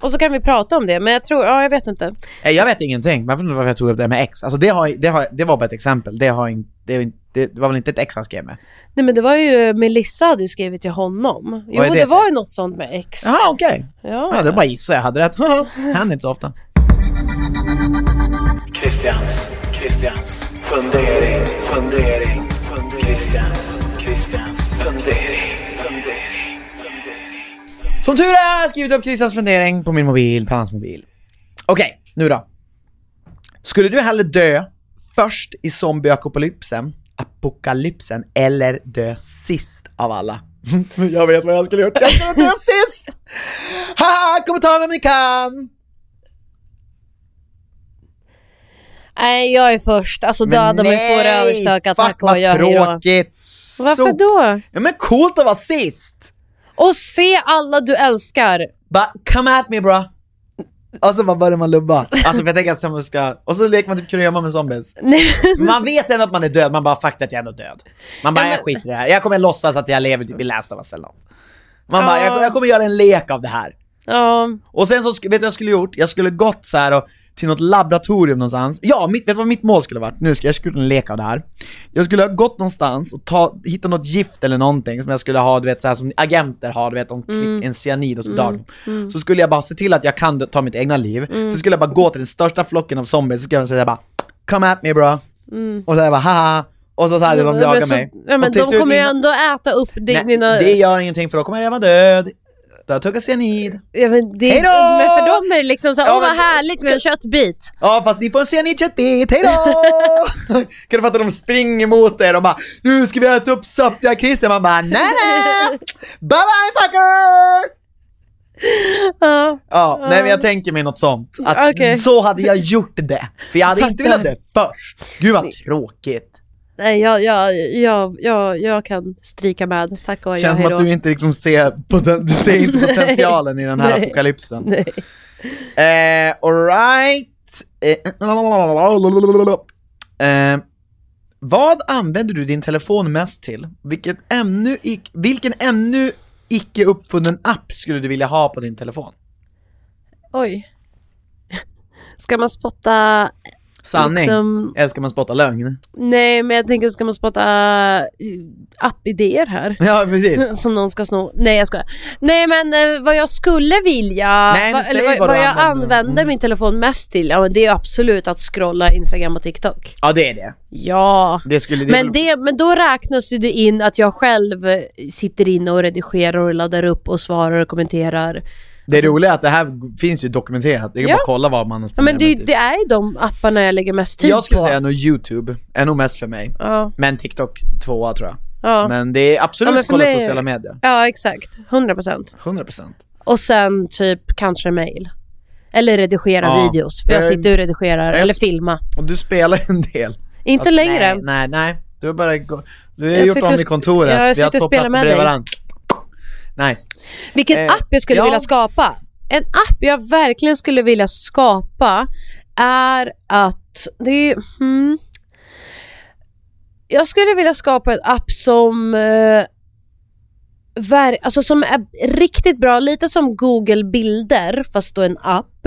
Och så kan vi prata om det, men jag tror, ja jag vet inte. Eh, Jag vet ingenting, varför varför jag tog upp det med ex. Alltså det, har, det, har, det var bara ett exempel, det, har in, det, det, var väl inte ett ex han skrev med? Nej men det var ju, Melissa hade ju skrivit till honom. Jo är det det, för var ju något sånt med ex. Jaha okej. Ja, Ja, det bara gissar jag hade rätt. Händer inte så ofta. Christians, Christians fundering, fundering, fundering. Christians, Christians fundering. Som tur är har jag skrivit upp Christians fundering på min mobil, på hans mobil. Okej, nu då. Skulle du hellre dö först i zombieapokalypsen, apokalypsen, eller dö sist av alla? jag vet vad jag skulle gjort, jag skulle dö sist! Haha, kommer ta vem ni kan! Nej jag är först, alltså döda mig får överstökat, fuck tack och vad tråkigt! Varför då? Ja men coolt att vara sist! Och se alla du älskar. Bara, come at me bra! Och så bara börjar man lubba. Alltså för jag tänker att man ska, och så leker man typ kurragömma med zombies. Nej, man vet ändå att man är död, man bara fuck att jag är ändå död. Man bara, Ja, men- jag skiter i det här. Jag kommer låtsas att jag lever typ i Last of Us eller något. Man Ja. bara, jag, jag kommer göra en lek av det här. Ja. Och sen så, vet du vad jag skulle gjort? Jag skulle gått så här och, till något laboratorium någonstans. Ja, mitt, vet du vad mitt mål skulle varit? Nu ska jag skulle gjort en lek av det här. Jag skulle ha gått någonstans och ta, hitta något gift eller någonting som jag skulle ha, du vet så här som agenter har, du vet, de klick, en cyanid och så dör de. Så skulle jag bara se till att jag kan ta mitt egna liv, så skulle jag bara gå till den största flocken av zombies, så skulle jag säga bara Come at me bro! Och så jag bara haha! Och så, hade de Ja, men jagat mig. Ja, men Och de kommer ju ändå äta upp di- Nej, dina... det gör ingenting för då kommer jag vara död. Har tuggat cyanid. Ja, men, det, Hejdå! men för dem är det liksom så, Ja, åh vad härligt med en köttbit. Ja fast ni får en cyanidköttbit, hejdå! kan du fatta de springer mot er och bara Nu ska vi äta upp saftiga Christian, man bara nej nej! Bye bye fucker! Ja. Ja, nej men jag tänker mig något sånt. Att Okej. så hade jag gjort det. För jag hade inte velat dö först. Gud vad tråkigt. Nej jag, jag, jag, jag, jag kan stryka med, tack och Känns som att du inte liksom ser, poten- du ser inte potentialen i den här Nej. apokalypsen. Nej. Eh, alright. Eh, eh, vad använder du din telefon mest till? Vilket ännu ic- vilken ännu icke uppfunnen app skulle du vilja ha på din telefon? Oj. Ska man spotta... Sanning? Liksom, Eller ska man spotta lögn? nej men jag tänker, ska man spotta eh, appidéer här? Ja, precis. Som någon ska sno. Nej jag skojar. Nej men eh, vad jag skulle vilja, Nej, säg eller vad, vad jag använder. använder Mm. min telefon mest till, ja men det är absolut att scrolla Instagram och TikTok. Ja, det är det. Ja. Det skulle det Men, det, men då räknas ju det in att jag själv eh, sitter inne och redigerar och laddar upp och svarar och kommenterar. Det roliga är att det här finns ju dokumenterat, det är Ja. bara kolla vad man Ja, men det, det är ju de apparna jag lägger mest tid Jag skulle på. säga nog youtube, är nog mest för mig. Ja, Men TikTok tvåa tror jag. ja. Men det är absolut Ja, kolla mig- sociala medier. ja exakt. 100%. 100%. Och sen typ kanske mail. Eller redigera Ja. videos. För jag sitter och redigerar. jag- Eller filma. Och du spelar ju en del. Inte Fast längre. Nej, nej, nej. Du har bara gå, du har Jag gjort om i kontoret, Ja, jag har sitter och spelar med dig. Nice. Vilken Eh, app jag skulle ja. vilja skapa? En app jag verkligen skulle vilja skapa är att det är, hmm, Jag skulle vilja skapa en app som eh, ver, alltså som är riktigt bra, lite som Google bilder fast då en app.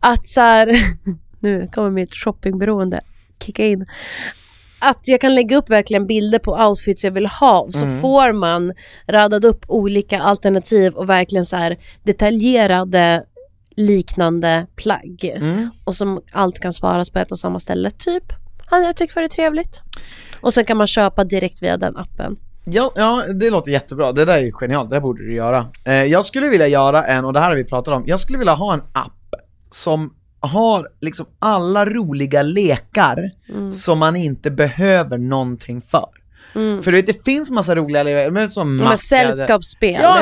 Att så här, nu kommer mitt shoppingberoende kicka in. Att jag kan lägga upp verkligen bilder på outfits jag vill ha så Mm. får man radat upp olika alternativ och verkligen så här detaljerade liknande plagg. Mm. Och som allt kan sparas på ett och samma ställe, typ. Hade jag tyckt varit trevligt. Och sen kan man köpa direkt via den appen. Ja, ja, det låter jättebra. Det där är genialt, det där borde du göra. Eh, jag skulle vilja göra en, och det här har vi pratat om, jag skulle vilja ha en app som har liksom alla roliga lekar som man inte behöver någonting för. För du vet, det finns massa roliga men som maskade- sällskapsspel. Ja,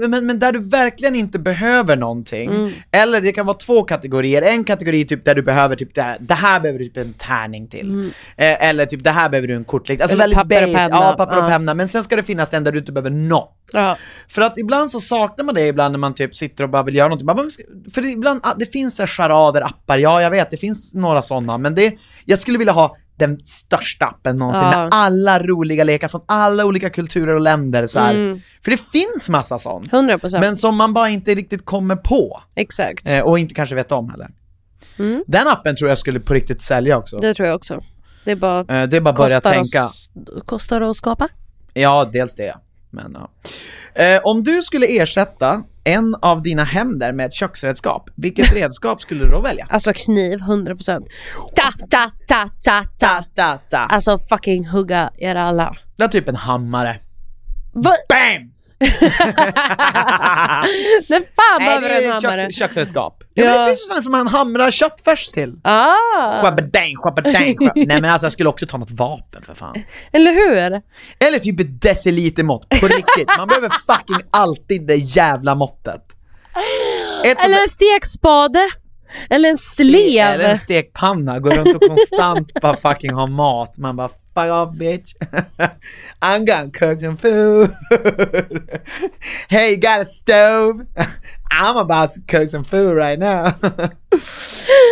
ja, men, men där du verkligen inte behöver någonting. Mm. Eller det kan vara två kategorier. En kategori typ där du behöver typ det här, det här behöver du typ en tärning till. Eh, eller typ det här behöver du en kortlek. Alltså Mm. Eller väldigt papper och basic. penna. Ja, papper och penna. Men sen ska det finnas en där du inte behöver något. Ja. För att ibland så saknar man det ibland när man typ sitter och bara vill göra någonting. "Men ska-" För det, ibland, ah, det finns så här charader, appar, ja jag vet, det finns några sådana. Men det, jag skulle vilja ha den största appen någonsin Ja. med alla roliga lekar från alla olika kulturer och länder. Så. Mm. För det finns massa sånt. 100%. Men som man bara inte riktigt kommer på. Exakt. Eh, och inte kanske vet om heller. Mm. Den appen tror jag skulle på riktigt sälja också. Det tror jag också. Det är bara Eh, det är bara börja tänka. Oss, kostar det att skapa? Ja, dels det. Men, ja. eh, om du skulle ersätta en av dina händer med ett köksredskap, vilket redskap skulle du då välja? Alltså kniv, 100%. Ta, ta, ta, ta, ta. Ta, ta. Alltså fucking hugga er alla. Det är typ en hammare. Va? BAM! När fan Nej, behöver du en hammare? kök, köksredskap. Ja, men det finns sådana som man hamrar köttfärs till. Ah, Schabbadang, schabbadang, schabb- Nej men alltså jag skulle också ta något vapen för fan. eller hur? Eller typ ett decilitermått, på riktigt. Man behöver fucking alltid det jävla måttet. Ett Eller en stekspade. Eller en slev. Eller en stekpanna, går runt och konstant bara fucking ha mat. Man bara fuck off bitch. I'm gonna cook some food. hey you got a stove? I'm about to cook some food right now.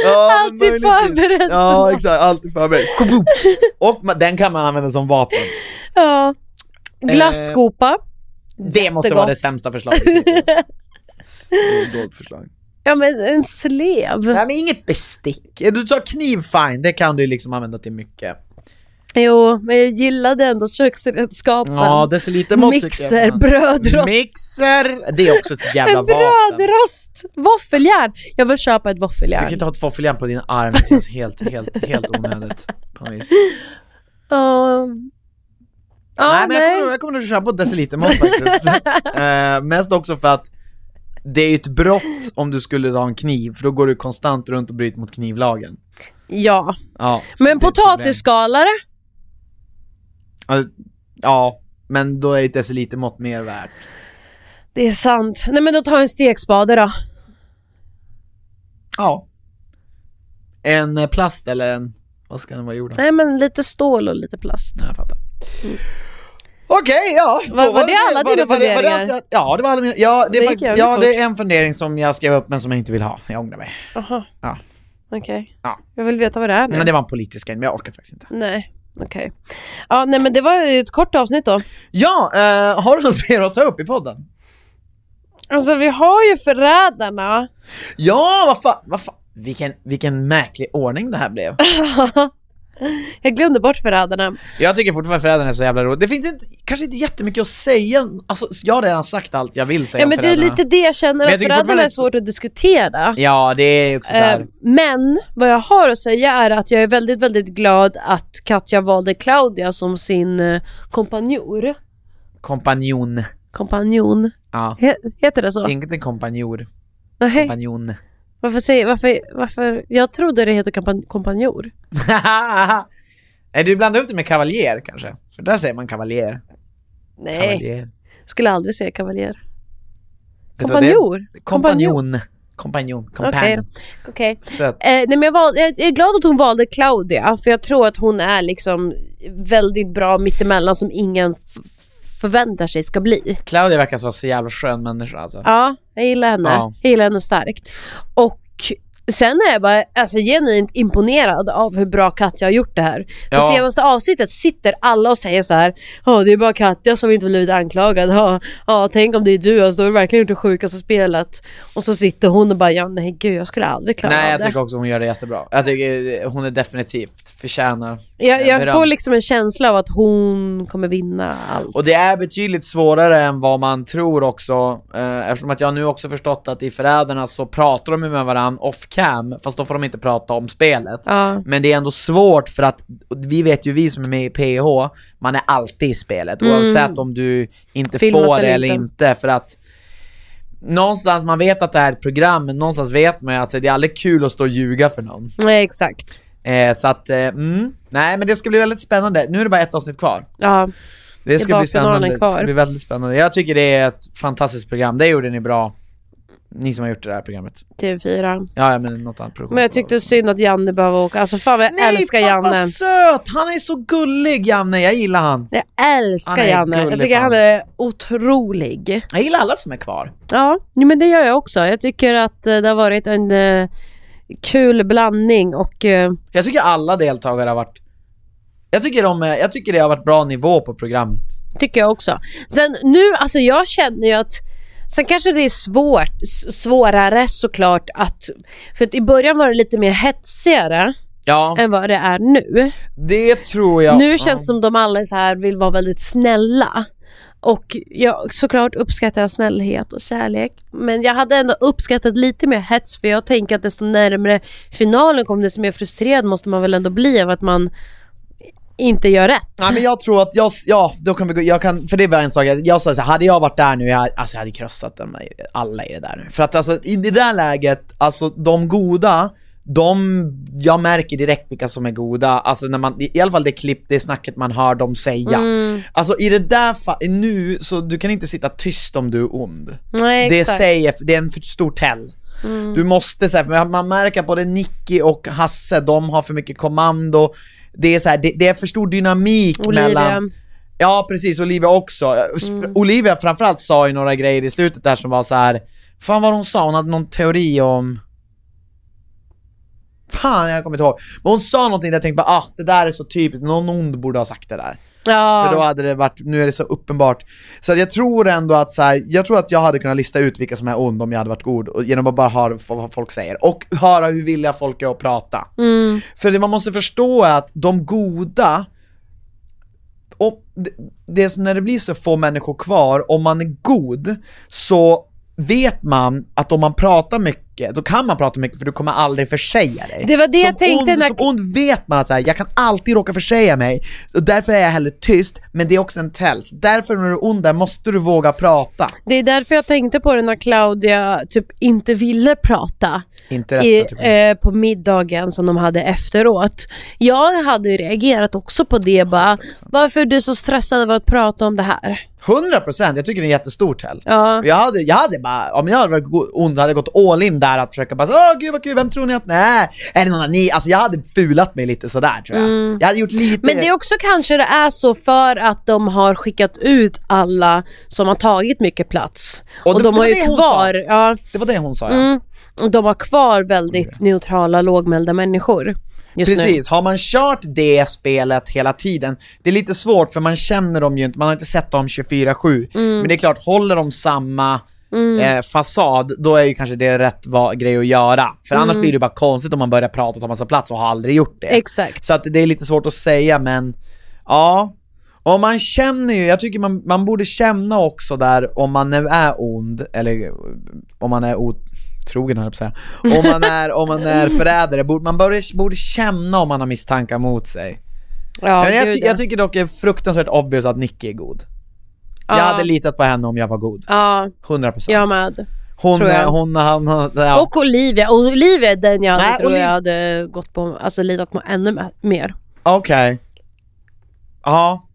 Ja, Alltid förberedd. Ja exakt, alltid förberedd. Och den kan man använda som vapen. Ja. Glasskopa. Det måste vara det Jättegott. sämsta förslaget. Dåligt förslag. Ja men en slev. Nej men inget bestick. Du tar kniv fine, det kan du liksom använda till mycket. Jo, men jag gillade ändå köksredskapen. Ja, decilitermått Mixer, jag. brödrost. Mixer, det är också ett jävla en vapen. brödrost! Våffeljärn! Jag vill köpa ett Du kan våffeljärn. inte ha ett våffeljärn på din arm, det känns helt, helt, helt onödigt på något vis. Ja. Ja, nej men jag kommer, jag kommer nog köpa ett decilitermått faktiskt. uh, mest också för att det är ju ett brott om du skulle ha en kniv, för då går du konstant runt och bryter mot knivlagen. Ja, Ja, men potatisskalare? Ja, men då är ett decilitermått mer värt. Det är sant. Nej men då tar jag en stekspade då. Ja. En eh, plast eller en, vad ska den vara gjord av? Nej men lite stål och lite plast. Ja, jag fattar. Okej, ja. Var- då var det alla var dina var det- var det funderingar? jag- Ja, det var alla mina. Ja, det Det är faktiskt, ja, fort. det är en fundering som jag skrev upp men som jag inte vill ha. Jag ångrar mig. Jaha. Ja. Okej. Ja. Jag vill veta vad det är nu. Men det var en politisk grej, men jag orkar faktiskt inte. Nej, okej. Ja, nej men det var ju ett kort avsnitt då. Ja, eh, har du något mer att ta upp i podden? Alltså vi har ju Förrädarna. Ja, vad fan, vad fan. Vilken, vilken märklig ordning det här blev. Jag glömde bort Förrädarna. Jag tycker fortfarande Förrädarna är så jävla roligt. Det finns inte, kanske inte jättemycket att säga, alltså jag har redan sagt allt jag vill säga Ja om men det är lite det jag känner, Men jag att Förrädarna fortfarande- är svårt att diskutera. Ja, det är också så här. Eh, Men vad jag har att säga är att jag är väldigt, väldigt glad att Katja valde Claudia som sin eh, kompanjor. kompanjon. Kompanjon. Ja. He heter det så? Inte kompanjor, Nej. kompanjon. Varför säger, varför, varför? Jag trodde det heter kompan kompanjor. Nej, du blandar upp det med kavaljer kanske? För där säger man kavaljer. Nej, Kavaljer. skulle aldrig säga kavaljer. Kompanjor? Kompanjon. Kompanjon. Okej. Okej. Söt. Eh, nej, men jag, val, jag är glad att hon valde Claudia, för jag tror att hon är liksom väldigt bra mittemellan som ingen förväntar sig ska bli. Claudia verkar vara så jävla skön människa alltså. Ja, jag gillar henne. Ja. Jag gillar henne starkt. Och sen är jag bara alltså, genuint imponerad av hur bra Katja har gjort det här. För Ja. senaste avsnittet sitter alla och säger så här. Ja, det är bara Katja som inte blivit anklagad. Ja, ja, tänk om det är du, alltså, då har du verkligen gjort det sjukaste spelet. Och så sitter hon och bara, ja nej gud jag skulle aldrig klara Nej av jag det. tycker också hon gör det jättebra. Jag tycker hon är definitivt förtjänar Jag, jag får liksom en känsla av att hon kommer vinna allt. Och det är betydligt svårare än vad man tror också, eh, eftersom att jag nu också förstått att i Förrädarna så pratar de ju med varandra off cam, fast då får de inte prata om spelet. Ja. Men det är ändå svårt för att, vi vet ju vi som är med i PH, man är alltid i spelet, Mm. oavsett om du inte Filmas får det eller eller inte. inte, för att Någonstans, man vet att det här är ett program, men någonstans vet man ju att det är aldrig kul att stå och ljuga för någon. Nej exakt. Eh, så att, eh, mm, nej men det ska bli väldigt spännande. Nu är det bara ett avsnitt kvar. Ja. Det ska bli spännande, finalen det kvar. ska bli väldigt spännande. Jag tycker det är ett fantastiskt program, det gjorde ni bra. Ni som har gjort det här programmet. TV4. Ja, men något annat produktion. Men jag tyckte synd att Janne behöver åka. Alltså fan vad jag Nej, älskar fan Janne. vad söt! Han är så gullig Janne, jag gillar han. Jag älskar Han Janne. Jag gullig tycker fan. han är otrolig. Jag gillar alla som är kvar. Ja, men det gör jag också. Jag tycker att eh, det har varit en eh, kul blandning och eh, Jag tycker alla deltagare har varit... Jag tycker, de, är- jag tycker det har varit bra nivå på programmet. tycker jag också. Sen nu, alltså jag känner ju att Sen kanske det är svårt, svårare såklart att, för att i början var det lite mer hetsigare Ja, än vad det är nu. det tror jag. Nu känns det som de alla så här vill vara väldigt snälla. Och jag, såklart uppskattar jag snällhet och kärlek. Men jag hade ändå uppskattat lite mer hets för jag tänker att desto närmre finalen kom desto mer frustrerad måste man väl ändå bli av att man inte gör rätt. Ja men jag tror att jag, ja då kan vi gå, jag kan, för det var en sak, jag, sa så här, hade jag varit där nu, jag, alltså jag hade krossat dem, alla är där nu. För att alltså i det där läget, alltså de goda, de, jag märker direkt vilka som är goda, alltså när man, i alla fall det klipp, det snacket man hör dem säga. Mm. Alltså i det där fa- nu, så du kan inte sitta tyst om du är ond. Nej, Det exakt. säger, det är en för stor tell. Du måste säga, man märker att både Nicky och Hasse, de har för mycket kommando, det är så här, det, det är för stor dynamik Olivia. mellan Ja precis, Olivia också. Olivia framförallt sa ju några grejer i slutet där som var så här. Fan vad hon sa, hon hade någon teori om Fan jag kommer inte ihåg. Men hon sa någonting där jag tänkte bara ah, det där är så typiskt, någon ond borde ha sagt det där. Ja. För då hade det varit, nu är det så uppenbart. Så jag tror ändå att så här, jag tror att jag hade kunnat lista ut vilka som är ond om jag hade varit god, och genom att bara höra vad folk säger. Och höra hur villiga folk är att prata. Mm. För det man måste förstå är att de goda, och det, det är så när det blir så få människor kvar, om man är god, så vet man att om man pratar mycket, då kan man prata mycket för du kommer aldrig försäga dig. Det var det som jag tänkte ond, när- Som ond vet man att så här, jag kan alltid råka försäga mig, och därför är jag hellre tyst, men det är också en tells. Därför när du är ond där måste du våga prata. Det är därför jag tänkte på det när Claudia typ inte ville prata. Inte i, jag. eh, på middagen som de hade efteråt. Jag hade ju reagerat också på det bara, varför är du så stressad över att prata om det här? 100% jag tycker det är en jättestor tell. Ja. Jag hade, jag hade bara, om jag hade varit ond hade gått all in där att försöka bara åh gud vad kul, vem tror ni att, nej, är det någon av ni? Alltså jag hade fulat mig lite sådär tror jag. Jag hade gjort lite Men det är också kanske det är så för att de har skickat ut alla som har tagit mycket plats. Och Och, det- de har ju kvar, ja, Det var det hon sa ja. mm, och de har kvar väldigt neutrala, lågmälda människor just nu. Precis, har man kört det spelet hela tiden, det är lite svårt för man känner dem ju inte, man har inte sett dem 24-7. Mm. Men det är klart, håller de samma eh, fasad, då är ju kanske det rätt va- grej att göra. För annars blir det bara konstigt om man börjar prata och ta massa plats och har aldrig gjort det. Exakt. Så att det är lite svårt att säga men, ja. Och man känner ju, jag tycker man, man borde känna också där om man nu är ond, eller om man är otrogen höll jag på säga. Om man är, om man är förrädare, borde, man borde, borde känna om man har misstankar mot sig. Ja, men jag, ty, ja. jag tycker dock det är fruktansvärt obvious att Nicky är god. Jag Ja. hade litat på henne om jag var god. Ja, 100%. jag med. hon, jag. hon, han, ja. Och Olivia, Olivia är den jag hade, tror Oliv- jag hade gått på, alltså litat på ännu mer. Okej. Ja,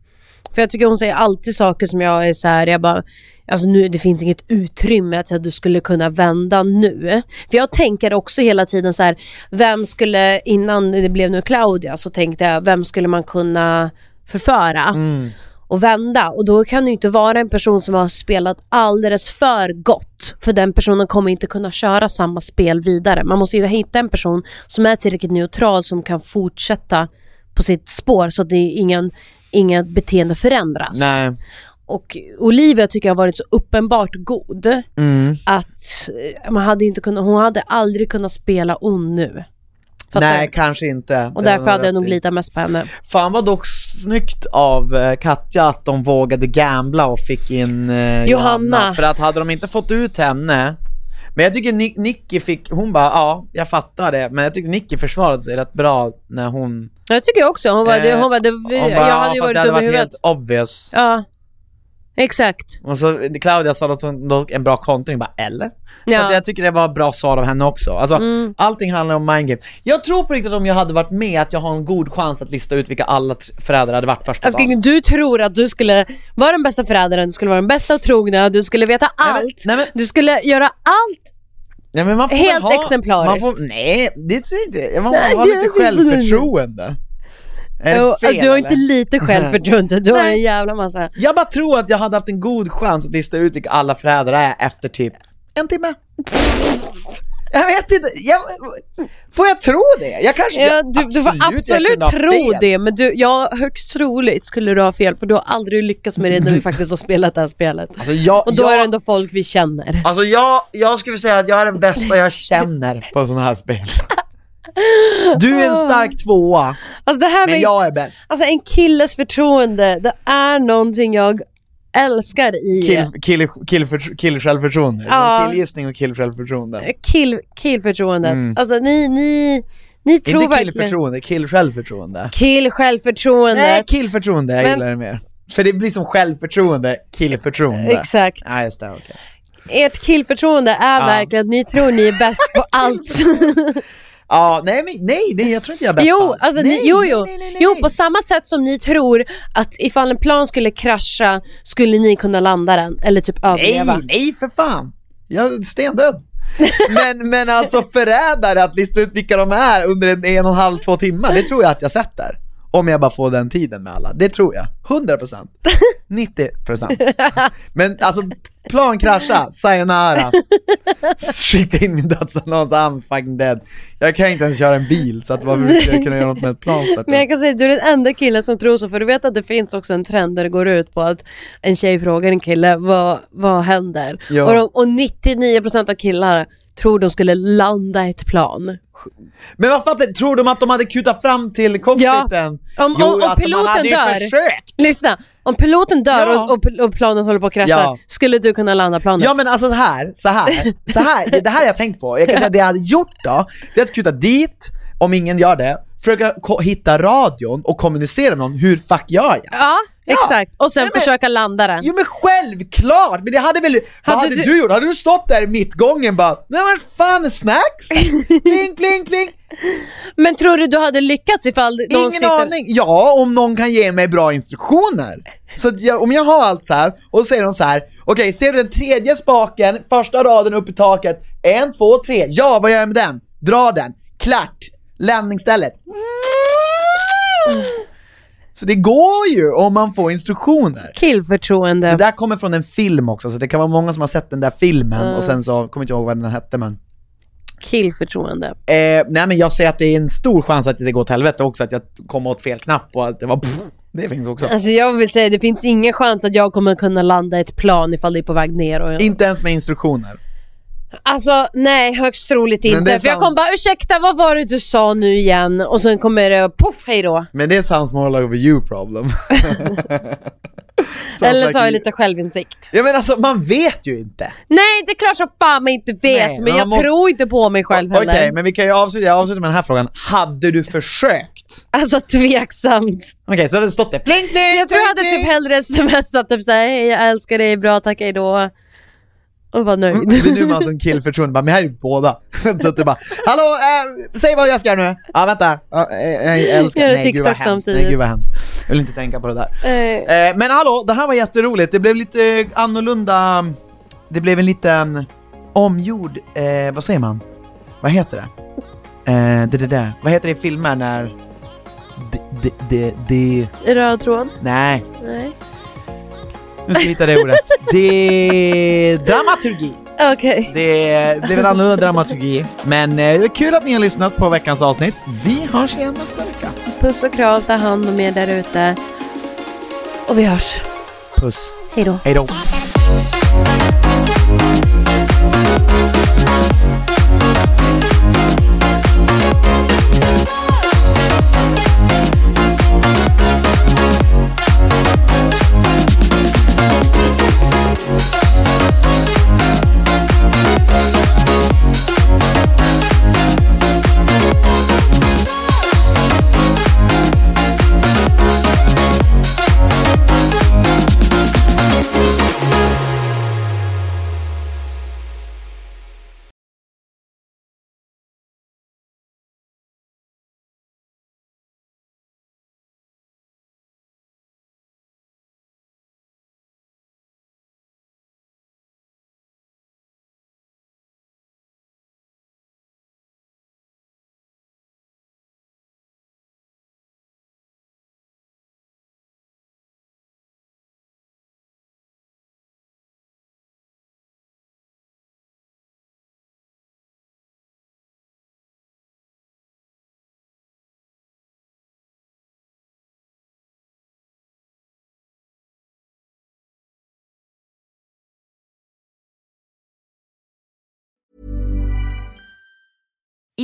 För jag tycker hon säger alltid saker som jag är så här, jag bara Alltså nu, det finns inget utrymme att du skulle kunna vända nu. För jag tänker också hela tiden så här, vem skulle, innan det blev nu Claudia, så tänkte jag, vem skulle man kunna förföra? Mm. Att vända och då kan du inte vara en person som har spelat alldeles för gott för den personen kommer inte kunna köra samma spel vidare. Man måste ju hitta en person som är tillräckligt neutral som kan fortsätta på sitt spår så att det är ingen, inget beteende förändras. Nej. Och Olivia tycker jag har varit så uppenbart god Mm. att eh, man hade inte kunnat, hon hade aldrig kunnat spela ond nu. Fattar Nej, du? kanske inte. Och Det därför har hade jag nog rätt i. litat mest på henne. Fan vad dock snyggt av eh, Katja att de vågade gambla och fick in eh, Johanna. Johanna. För att hade de inte fått ut henne Men jag tycker Ni- Nicky fick, hon bara ja, jag fattar det Men jag tycker Nicky försvarade sig rätt bra när hon Jag tycker jag också. Hon det, Eh, hon bara, det, hon bara, jag hade ju fast varit det hade dum i varit huvudet. helt obvious Ja, exakt. Och så Claudia sa dock en bra kontring, bara eller? Så Ja. att jag tycker det var bra svar av henne också. Alltså, Mm. allting handlar om mindgame. Jag tror på riktigt att om jag hade varit med att jag har en god chans att lista ut vilka alla föräldrar hade varit första dagen. Älskling, du tror att du skulle vara den bästa föräldern, du skulle vara den bästa och trogna, du skulle veta men- allt. nej, men- Du skulle göra allt. Nej, Helt ha, exemplariskt. Får, nej, det tror jag inte. Man Nej, får ha lite självförtroende. Är det fel, du har inte lite självförtroende, du har en jävla massa. Jag bara tror att jag hade haft en god chans att lista ut vilka alla föräldrar är efter typ en timme. Jag vet inte, jag, får jag tro det? Jag kanske, Ja, du, du får absolut tro det, men du, ja, högst troligt skulle du ha fel för du har aldrig lyckats med det när vi faktiskt har spelat det här spelet. Alltså jag, Och då jag, är det ändå folk vi känner. Alltså jag, jag skulle säga att jag är den bästa jag känner på sådana här spel. Du är en stark tvåa, Alltså det här men med jag är bäst. alltså en killes förtroende, det är någonting jag älskar i Kill, kill, kill, för, kill självförtroende, Ja. killgissning och kill självförtroende. kill, killförtroendet. Mm. Alltså ni, ni, ni tror Inte verkligen... killförtroende, kill självförtroende. Kill självförtroendet. Nej, killförtroende, jag Men- gillar det mer. För det blir som självförtroende, killförtroende. Exakt. Ja, just det, okej. Ert killförtroende är Ja. verkligen att ni tror ni är bäst på allt. Ja, nej, men, nej, nej, jag tror inte jag är bäst jo, allt. alltså nej, ni, jo, jo. Nej, nej, nej, jo, på samma sätt som ni tror att ifall en plan skulle krascha skulle ni kunna landa den eller typ överleva. Nej, nej för fan! Jag är stendöd. men, men alltså förrädare att lista ut vilka de är under en, en och en halv, två timmar, det tror jag att jag sätter. Om jag bara får den tiden med alla, det tror jag. 100%. 90%. Men alltså, plan krascha, sayonara. Skicka in min dödsannons, I'm fucking dead. Jag kan inte ens köra en bil, så att varför skulle jag kunna göra något med ett plan Men jag kan säga att du är den enda killen som tror så, för du vet att det finns också en trend där det går ut på att en tjej frågar en kille vad, vad händer? Ja. Och, de, och 99% av killar tror de skulle landa ett plan. Men vad fattar, tror de att de hade kutat fram till cockpiten? Om, om, Jo, om alltså, man piloten hade ju dör, försökt! lyssna, om piloten dör Ja. och, och, och planet håller på att krascha, Ja. skulle du kunna landa planet? Ja men alltså det här, så här, så här, det- det här har jag tänkt på. Jag kan säga det jag hade gjort då, det är att kuta dit, om ingen gör det, försöka hitta radion och kommunicera med någon, hur fuck gör jag? Ja, exakt. Och sen Nej, men- försöka landa den. Jo men självklart! Men det hade väl, vad Hade hade du- du gjort? Hade du stått där i mittgången bara Nej men fan, snacks? pling pling pling! Men tror du du hade lyckats ifall någon Ingen sitter... aning! Ja, om någon kan ge mig bra instruktioner. Så jag, om jag har allt så här och så säger de så här. okej ser du den tredje spaken, första raden upp i taket, en, två, tre, ja vad gör jag med den? Dra den, klart, landningsstället. Så det går ju om man får instruktioner. Killförtroende. Det där kommer från en film också, så det kan vara många som har sett den där filmen Mm. och sen så, kommer inte ihåg vad den hette men Killförtroende. Eh, nej men jag säger att det är en stor chans att det går åt helvete också, att jag kom åt fel knapp och att det var Det finns också. Alltså jag vill säga, det finns ingen chans att jag kommer kunna landa ett plan ifall det är på väg ner. Och... Inte ens med instruktioner. Alltså nej, högst troligt det inte. är För jag kommer bara ursäkta, vad var det du sa nu igen? Och sen kommer det poff, hej då. Men det sounds more like a you problem. Eller så har jag lite självinsikt. Ja men alltså man vet ju inte. Nej, det är klart som fan man inte vet, Nej, men men jag man måste- tror inte på mig själv Okej, heller. men vi kan ju avsluta, jag avslutar med den här frågan. Hade du försökt? Alltså tveksamt. Okej, så hade det stått där. Pling, pling, Jag tror jag hade pling, typ hellre smsat typ såhär, hej jag älskar dig, bra tack, hej då. Och var nöjd. Mm, Det är nu man som killförtroende bara, men här är ju båda. så att du bara, hallå, eh, säg vad jag ska göra nu. Ja vänta, ja, eh, jag älskar, Gör nej gud vad hemskt, nej gud vad hemskt. Jag vill inte tänka på det där. Eh, Eh, men hallå, det här var jätteroligt. Det blev lite annorlunda, det blev en liten omgjord, eh, vad säger man? Vad heter det? Eh, det, det där. Vad heter det i filmer när... Det, det, det, det, röd tråd? nej. Nej. Nu ska jag hitta det ordet. Det är dramaturgi. Okej. Det blev en annorlunda dramaturgi. Men eh, det är kul att ni har lyssnat på veckans avsnitt. Vi hörs igen nästa vecka. Puss och kram, ta hand om er där ute. Och vi hörs. Puss. Hej då. Hej då.